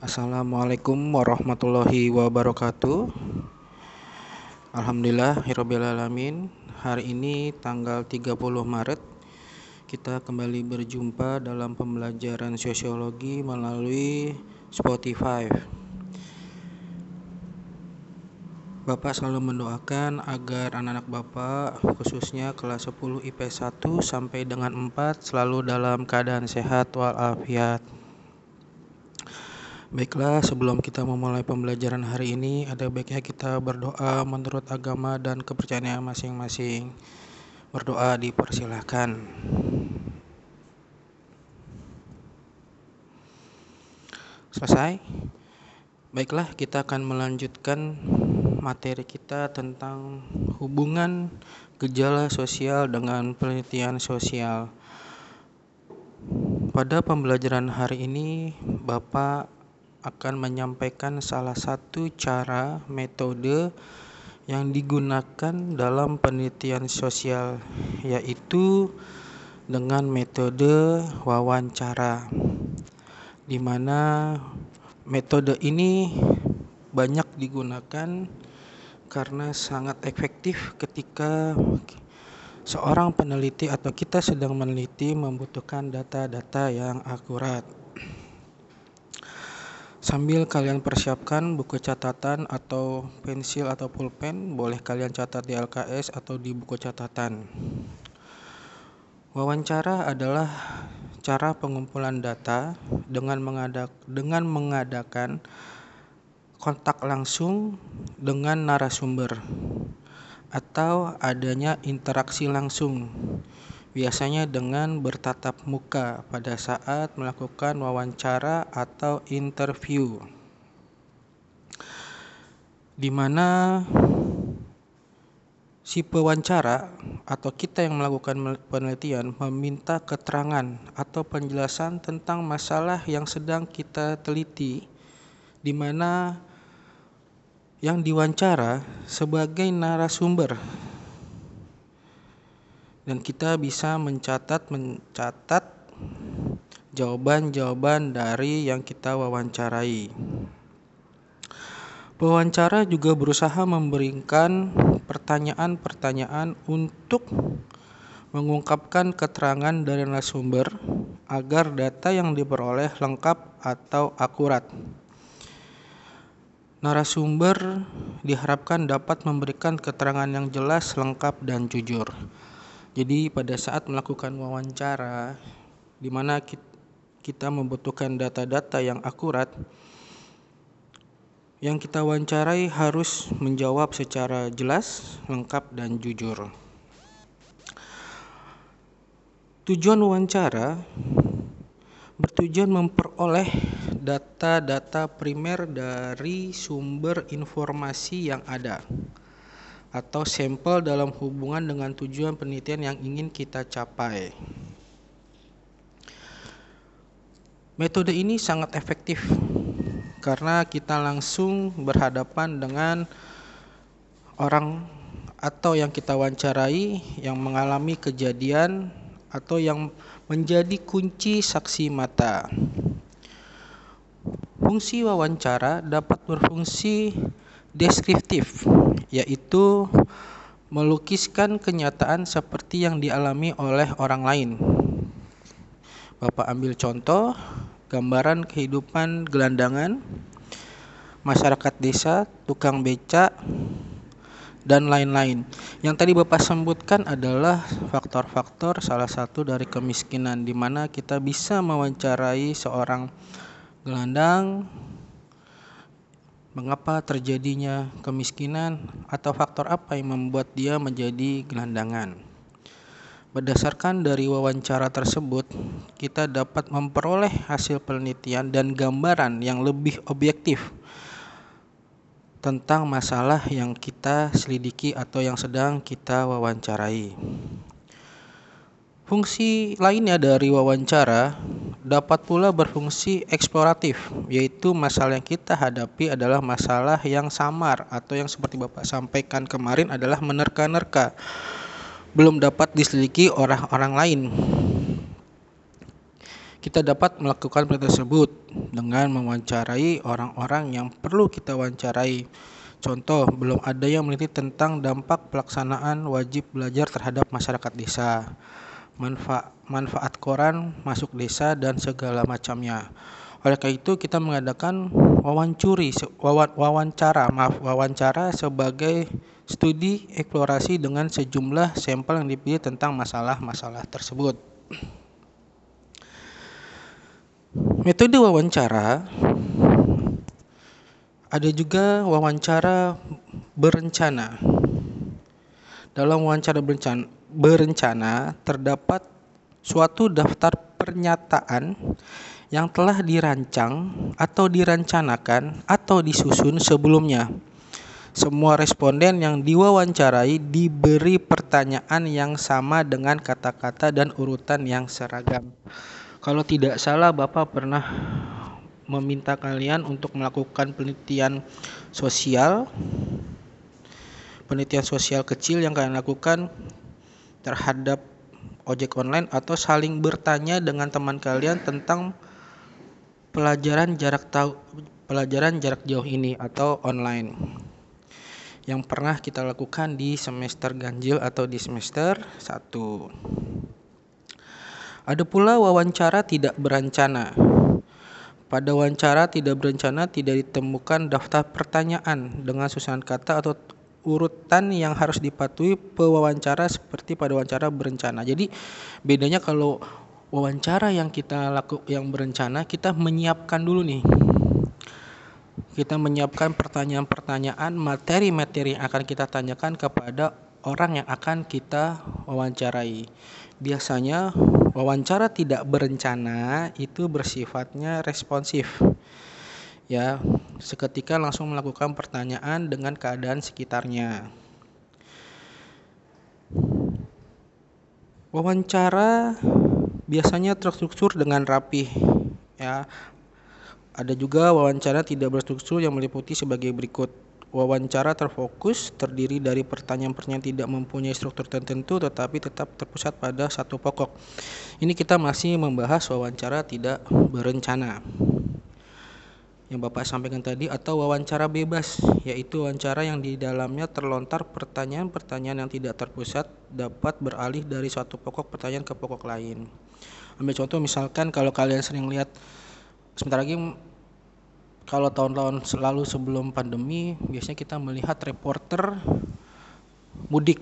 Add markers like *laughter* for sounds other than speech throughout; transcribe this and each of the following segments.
Assalamualaikum warahmatullahi wabarakatuh. Alhamdulillah Alamin. Hari ini tanggal 30 Maret Kita kembali berjumpa dalam pembelajaran sosiologi melalui Spotify. Bapak selalu mendoakan agar anak-anak Bapak khususnya kelas 10 IP 1 sampai dengan 4 selalu dalam keadaan sehat walafiat Baiklah, sebelum kita memulai pembelajaran hari ini, ada baiknya kita berdoa menurut agama dan kepercayaan masing-masing. Berdoa dipersilahkan. Selesai? Baiklah, kita akan melanjutkan materi kita tentang hubungan gejala sosial dengan penelitian sosial. Pada pembelajaran hari ini, Bapak akan menyampaikan salah satu cara metode yang digunakan dalam penelitian sosial yaitu dengan metode wawancara di mana metode ini banyak digunakan karena sangat efektif ketika seorang peneliti atau kita sedang meneliti membutuhkan data-data yang akurat. Sambil kalian persiapkan buku catatan atau pensil atau pulpen, boleh kalian catat di LKS atau di buku catatan. Wawancara adalah cara pengumpulan data dengan, mengadak, dengan mengadakan kontak langsung dengan narasumber atau adanya interaksi langsung biasanya dengan bertatap muka pada saat melakukan wawancara atau interview, di mana si pewawancara atau kita yang melakukan penelitian meminta keterangan atau penjelasan tentang masalah yang sedang kita teliti, di mana yang diwawancara sebagai narasumber dan kita bisa mencatat mencatat jawaban-jawaban dari yang kita wawancarai. Pewawancara juga berusaha memberikan pertanyaan-pertanyaan untuk mengungkapkan keterangan dari narasumber agar data yang diperoleh lengkap atau akurat. Narasumber diharapkan dapat memberikan keterangan yang jelas, lengkap, dan jujur. Jadi pada saat melakukan wawancara di mana kita membutuhkan data-data yang akurat yang kita wawancarai harus menjawab secara jelas, lengkap dan jujur. Tujuan wawancara bertujuan memperoleh data-data primer dari sumber informasi yang ada atau sampel dalam hubungan dengan tujuan penelitian yang ingin kita capai. Metode ini sangat efektif karena kita langsung berhadapan dengan orang atau yang kita wawancarai yang mengalami kejadian atau yang menjadi kunci saksi mata. Fungsi wawancara dapat berfungsi deskriptif, yaitu melukiskan kenyataan seperti yang dialami oleh orang lain. Bapak ambil contoh gambaran kehidupan gelandangan, masyarakat desa, tukang becak, dan lain-lain. Yang tadi Bapak sebutkan adalah faktor-faktor salah satu dari kemiskinan di mana kita bisa mewawancarai seorang gelandang mengapa terjadinya kemiskinan atau faktor apa yang membuat dia menjadi gelandangan. Berdasarkan dari wawancara tersebut, kita dapat memperoleh hasil penelitian dan gambaran yang lebih objektif tentang masalah yang kita selidiki atau yang sedang kita wawancarai. Fungsi lainnya dari wawancara dapat pula berfungsi eksploratif, yaitu masalah yang kita hadapi adalah masalah yang samar atau yang seperti Bapak sampaikan kemarin adalah menerka-nerka, belum dapat diselidiki orang-orang lain. Kita dapat melakukan penelitian tersebut dengan mewawancarai orang-orang yang perlu kita wawancarai. Contoh, belum ada yang meneliti tentang dampak pelaksanaan wajib belajar terhadap masyarakat desa, manfaat, manfaat koran masuk desa, dan segala macamnya. Oleh karena itu kita mengadakan wawancuri, wawancara, maaf, wawancara sebagai studi eksplorasi dengan sejumlah sampel yang dipilih tentang masalah-masalah tersebut. Metode wawancara ada juga wawancara berencana. Dalam wawancara berencana, berencana terdapat suatu daftar pernyataan yang telah dirancang atau dirancanakan atau disusun sebelumnya. Semua responden yang diwawancarai diberi pertanyaan yang sama dengan kata-kata dan urutan yang seragam. Kalau tidak salah Bapak pernah meminta kalian untuk melakukan penelitian sosial penelitian sosial kecil yang kalian lakukan terhadap ojek online atau saling bertanya dengan teman kalian tentang pelajaran jarak tahu pelajaran jarak jauh ini atau online yang pernah kita lakukan di semester ganjil atau di semester 1. Ada pula wawancara tidak berencana. Pada wawancara tidak berencana tidak ditemukan daftar pertanyaan dengan susunan kata atau urutan yang harus dipatuhi pewawancara seperti pada wawancara berencana. Jadi bedanya kalau wawancara yang kita laku yang berencana kita menyiapkan dulu nih. Kita menyiapkan pertanyaan-pertanyaan materi-materi yang akan kita tanyakan kepada orang yang akan kita wawancarai. Biasanya wawancara tidak berencana itu bersifatnya responsif. Ya, seketika langsung melakukan pertanyaan dengan keadaan sekitarnya. Wawancara biasanya terstruktur dengan rapi. Ya. Ada juga wawancara tidak berstruktur yang meliputi sebagai berikut Wawancara terfokus terdiri dari pertanyaan-pertanyaan tidak mempunyai struktur tertentu tetapi tetap terpusat pada satu pokok. Ini kita masih membahas wawancara tidak berencana. Yang Bapak sampaikan tadi atau wawancara bebas, yaitu wawancara yang di dalamnya terlontar pertanyaan-pertanyaan yang tidak terpusat dapat beralih dari suatu pokok pertanyaan ke pokok lain. Ambil contoh misalkan kalau kalian sering lihat sebentar lagi kalau tahun-tahun selalu sebelum pandemi biasanya kita melihat reporter mudik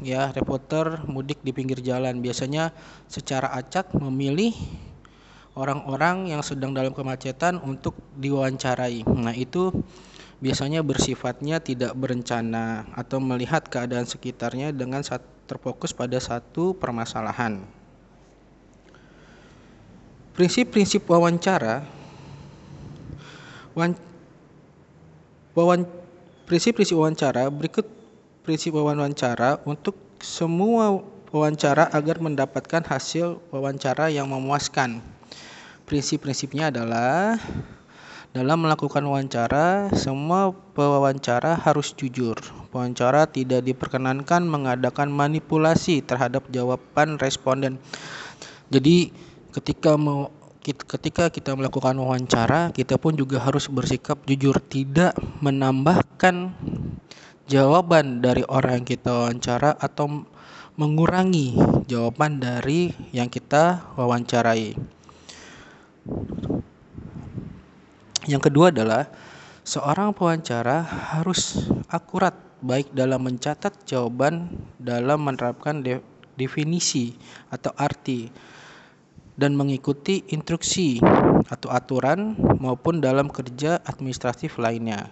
ya reporter mudik di pinggir jalan biasanya secara acak memilih orang-orang yang sedang dalam kemacetan untuk diwawancarai nah itu biasanya bersifatnya tidak berencana atau melihat keadaan sekitarnya dengan terfokus pada satu permasalahan prinsip-prinsip wawancara wawan prinsip-prinsip wawancara berikut prinsip wawancara untuk semua wawancara agar mendapatkan hasil wawancara yang memuaskan. Prinsip-prinsipnya adalah dalam melakukan wawancara, semua pewawancara harus jujur. Wawancara tidak diperkenankan mengadakan manipulasi terhadap jawaban responden. Jadi ketika mau ketika kita melakukan wawancara, kita pun juga harus bersikap jujur, tidak menambahkan jawaban dari orang yang kita wawancara atau mengurangi jawaban dari yang kita wawancarai. Yang kedua adalah seorang pewawancara harus akurat baik dalam mencatat jawaban dalam menerapkan definisi atau arti dan mengikuti instruksi atau aturan maupun dalam kerja administratif lainnya.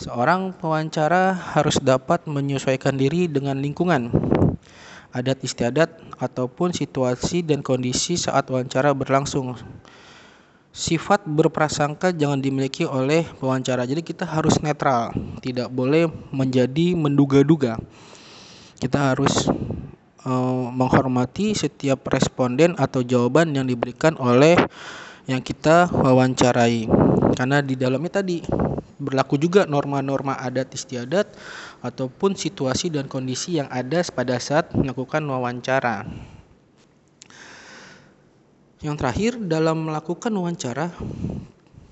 Seorang pewawancara harus dapat menyesuaikan diri dengan lingkungan, adat istiadat, ataupun situasi dan kondisi saat wawancara berlangsung. Sifat berprasangka jangan dimiliki oleh pewawancara. Jadi kita harus netral, tidak boleh menjadi menduga-duga. Kita harus uh, menghormati setiap responden atau jawaban yang diberikan oleh yang kita wawancarai karena di dalamnya tadi berlaku juga norma-norma adat istiadat ataupun situasi dan kondisi yang ada pada saat melakukan wawancara. Yang terakhir dalam melakukan wawancara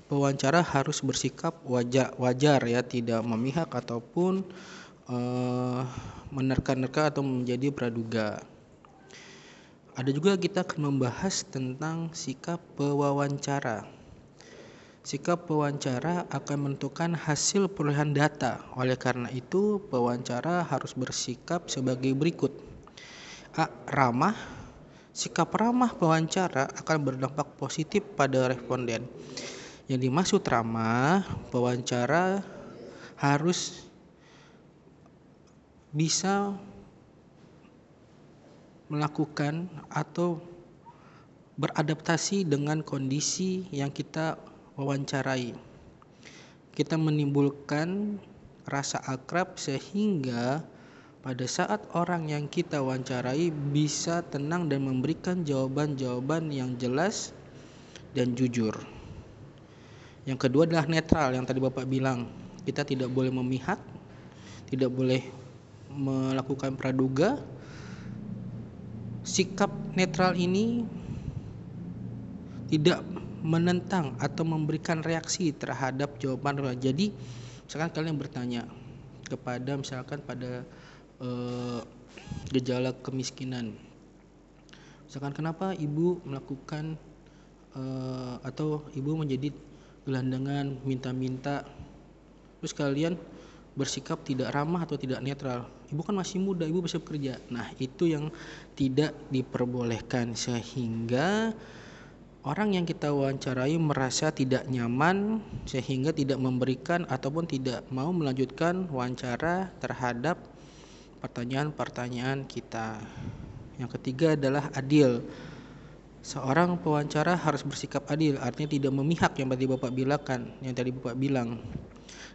pewawancara harus bersikap wajar, wajar ya, tidak memihak ataupun uh, menerka-nerka atau menjadi praduga. Ada juga kita akan membahas tentang sikap pewawancara. Sikap pewawancara akan menentukan hasil perolehan data. Oleh karena itu, pewawancara harus bersikap sebagai berikut. A. Ramah. Sikap ramah pewawancara akan berdampak positif pada responden. Yang dimaksud ramah, pewawancara harus bisa melakukan atau beradaptasi dengan kondisi yang kita wawancarai. Kita menimbulkan rasa akrab sehingga pada saat orang yang kita wawancarai bisa tenang dan memberikan jawaban-jawaban yang jelas dan jujur. Yang kedua adalah netral yang tadi Bapak bilang. Kita tidak boleh memihak, tidak boleh melakukan praduga. Sikap netral ini tidak menentang atau memberikan reaksi terhadap jawaban. Jadi, misalkan kalian bertanya kepada misalkan pada uh, gejala kemiskinan. Misalkan kenapa ibu melakukan uh, atau ibu menjadi gelandangan minta-minta terus kalian bersikap tidak ramah atau tidak netral ibu kan masih muda ibu bisa bekerja nah itu yang tidak diperbolehkan sehingga orang yang kita wawancarai merasa tidak nyaman sehingga tidak memberikan ataupun tidak mau melanjutkan wawancara terhadap pertanyaan-pertanyaan kita yang ketiga adalah adil Seorang pewawancara harus bersikap adil, artinya tidak memihak yang tadi Bapak bilangkan, yang tadi Bapak bilang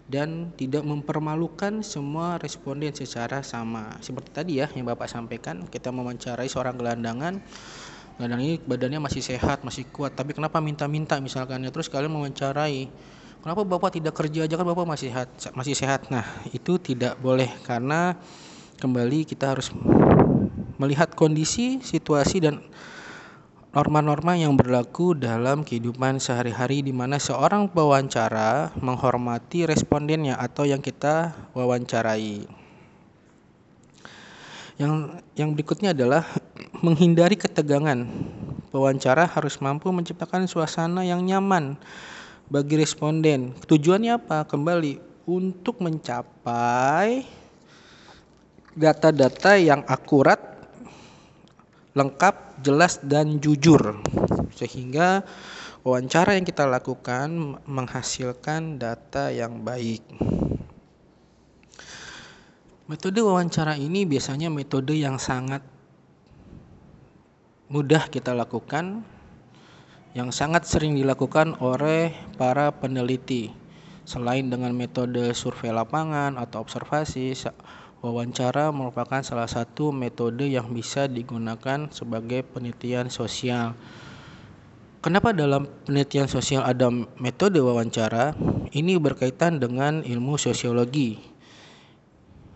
dan tidak mempermalukan semua responden secara sama. Seperti tadi ya yang Bapak sampaikan, kita mewawancarai seorang gelandangan gelandang ini badannya masih sehat, masih kuat, tapi kenapa minta-minta misalkan ya terus kalian mewawancarai Kenapa Bapak tidak kerja aja kan Bapak masih sehat, masih sehat. Nah, itu tidak boleh karena kembali kita harus melihat kondisi, situasi dan norma-norma yang berlaku dalam kehidupan sehari-hari di mana seorang pewawancara menghormati respondennya atau yang kita wawancarai. Yang yang berikutnya adalah *clears throat* menghindari ketegangan. Pewawancara harus mampu menciptakan suasana yang nyaman bagi responden. Tujuannya apa? Kembali untuk mencapai data-data yang akurat lengkap, jelas dan jujur. Sehingga wawancara yang kita lakukan menghasilkan data yang baik. Metode wawancara ini biasanya metode yang sangat mudah kita lakukan, yang sangat sering dilakukan oleh para peneliti. Selain dengan metode survei lapangan atau observasi, Wawancara merupakan salah satu metode yang bisa digunakan sebagai penelitian sosial. Kenapa dalam penelitian sosial ada metode wawancara? Ini berkaitan dengan ilmu sosiologi.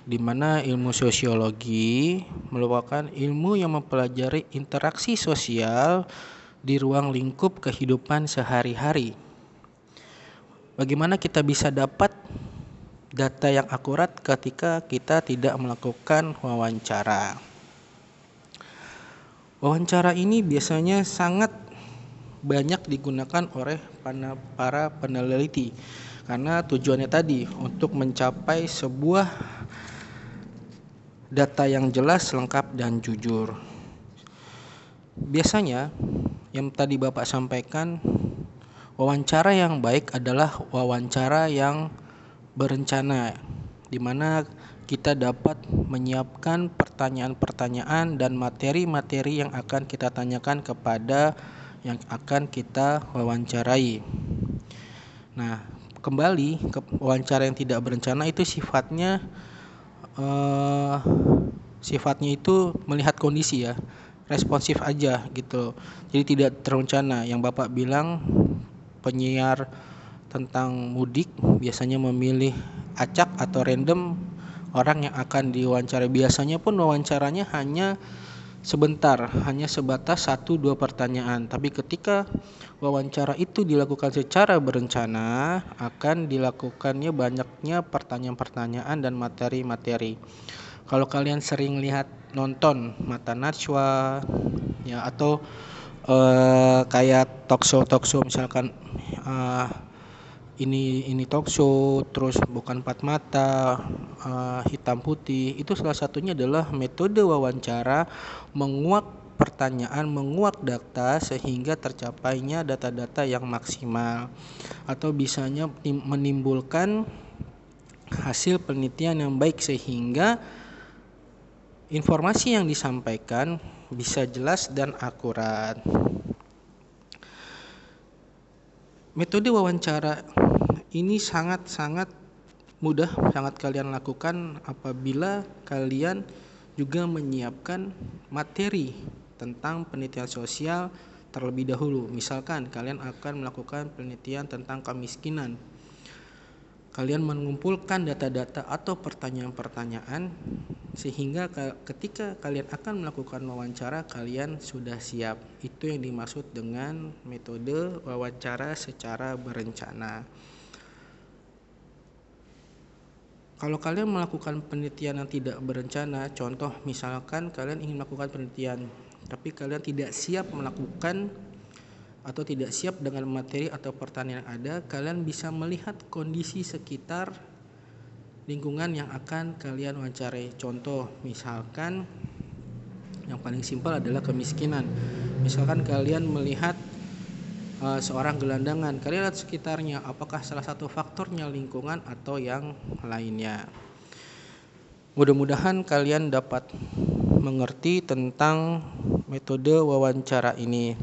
Di mana ilmu sosiologi merupakan ilmu yang mempelajari interaksi sosial di ruang lingkup kehidupan sehari-hari. Bagaimana kita bisa dapat data yang akurat ketika kita tidak melakukan wawancara. Wawancara ini biasanya sangat banyak digunakan oleh para peneliti karena tujuannya tadi untuk mencapai sebuah data yang jelas, lengkap dan jujur. Biasanya yang tadi Bapak sampaikan wawancara yang baik adalah wawancara yang berencana di mana kita dapat menyiapkan pertanyaan-pertanyaan dan materi-materi yang akan kita tanyakan kepada yang akan kita wawancarai. Nah, kembali ke wawancara yang tidak berencana itu sifatnya uh, sifatnya itu melihat kondisi ya, responsif aja gitu. Jadi tidak terencana. Yang Bapak bilang penyiar tentang mudik biasanya memilih acak atau random orang yang akan diwawancara biasanya pun wawancaranya hanya sebentar, hanya sebatas satu dua pertanyaan. Tapi ketika wawancara itu dilakukan secara berencana, akan dilakukannya banyaknya pertanyaan-pertanyaan dan materi-materi. Kalau kalian sering lihat nonton Mata Najwa ya atau uh, kayak talk show misalkan uh, ini ini talk show terus bukan empat mata uh, hitam putih itu salah satunya adalah metode wawancara menguak pertanyaan menguak data sehingga tercapainya data-data yang maksimal atau bisanya menimbulkan hasil penelitian yang baik sehingga informasi yang disampaikan bisa jelas dan akurat. Metode wawancara ini sangat-sangat mudah sangat kalian lakukan apabila kalian juga menyiapkan materi tentang penelitian sosial terlebih dahulu. Misalkan kalian akan melakukan penelitian tentang kemiskinan. Kalian mengumpulkan data-data atau pertanyaan-pertanyaan sehingga ketika kalian akan melakukan wawancara kalian sudah siap. Itu yang dimaksud dengan metode wawancara secara berencana. Kalau kalian melakukan penelitian yang tidak berencana, contoh misalkan kalian ingin melakukan penelitian, tapi kalian tidak siap melakukan atau tidak siap dengan materi atau pertanyaan yang ada, kalian bisa melihat kondisi sekitar lingkungan yang akan kalian wawancarai. Contoh, misalkan yang paling simpel adalah kemiskinan. Misalkan kalian melihat uh, seorang gelandangan. Kalian lihat sekitarnya, apakah salah satu faktornya lingkungan atau yang lainnya. Mudah-mudahan kalian dapat mengerti tentang metode wawancara ini.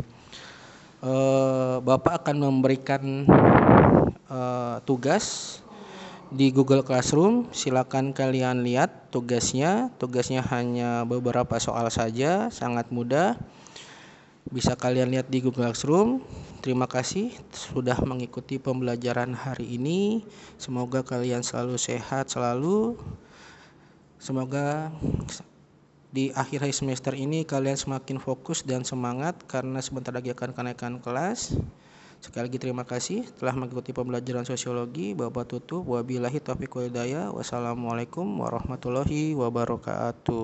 Uh, Bapak akan memberikan uh, tugas di Google Classroom. Silakan kalian lihat tugasnya. Tugasnya hanya beberapa soal saja, sangat mudah. Bisa kalian lihat di Google Classroom. Terima kasih sudah mengikuti pembelajaran hari ini. Semoga kalian selalu sehat selalu. Semoga di akhir semester ini kalian semakin fokus dan semangat karena sebentar lagi akan kenaikan kelas. Sekali lagi terima kasih telah mengikuti pembelajaran sosiologi. Bapak tutup. Wabillahi taufiq walhidayah. Wassalamualaikum warahmatullahi wabarakatuh.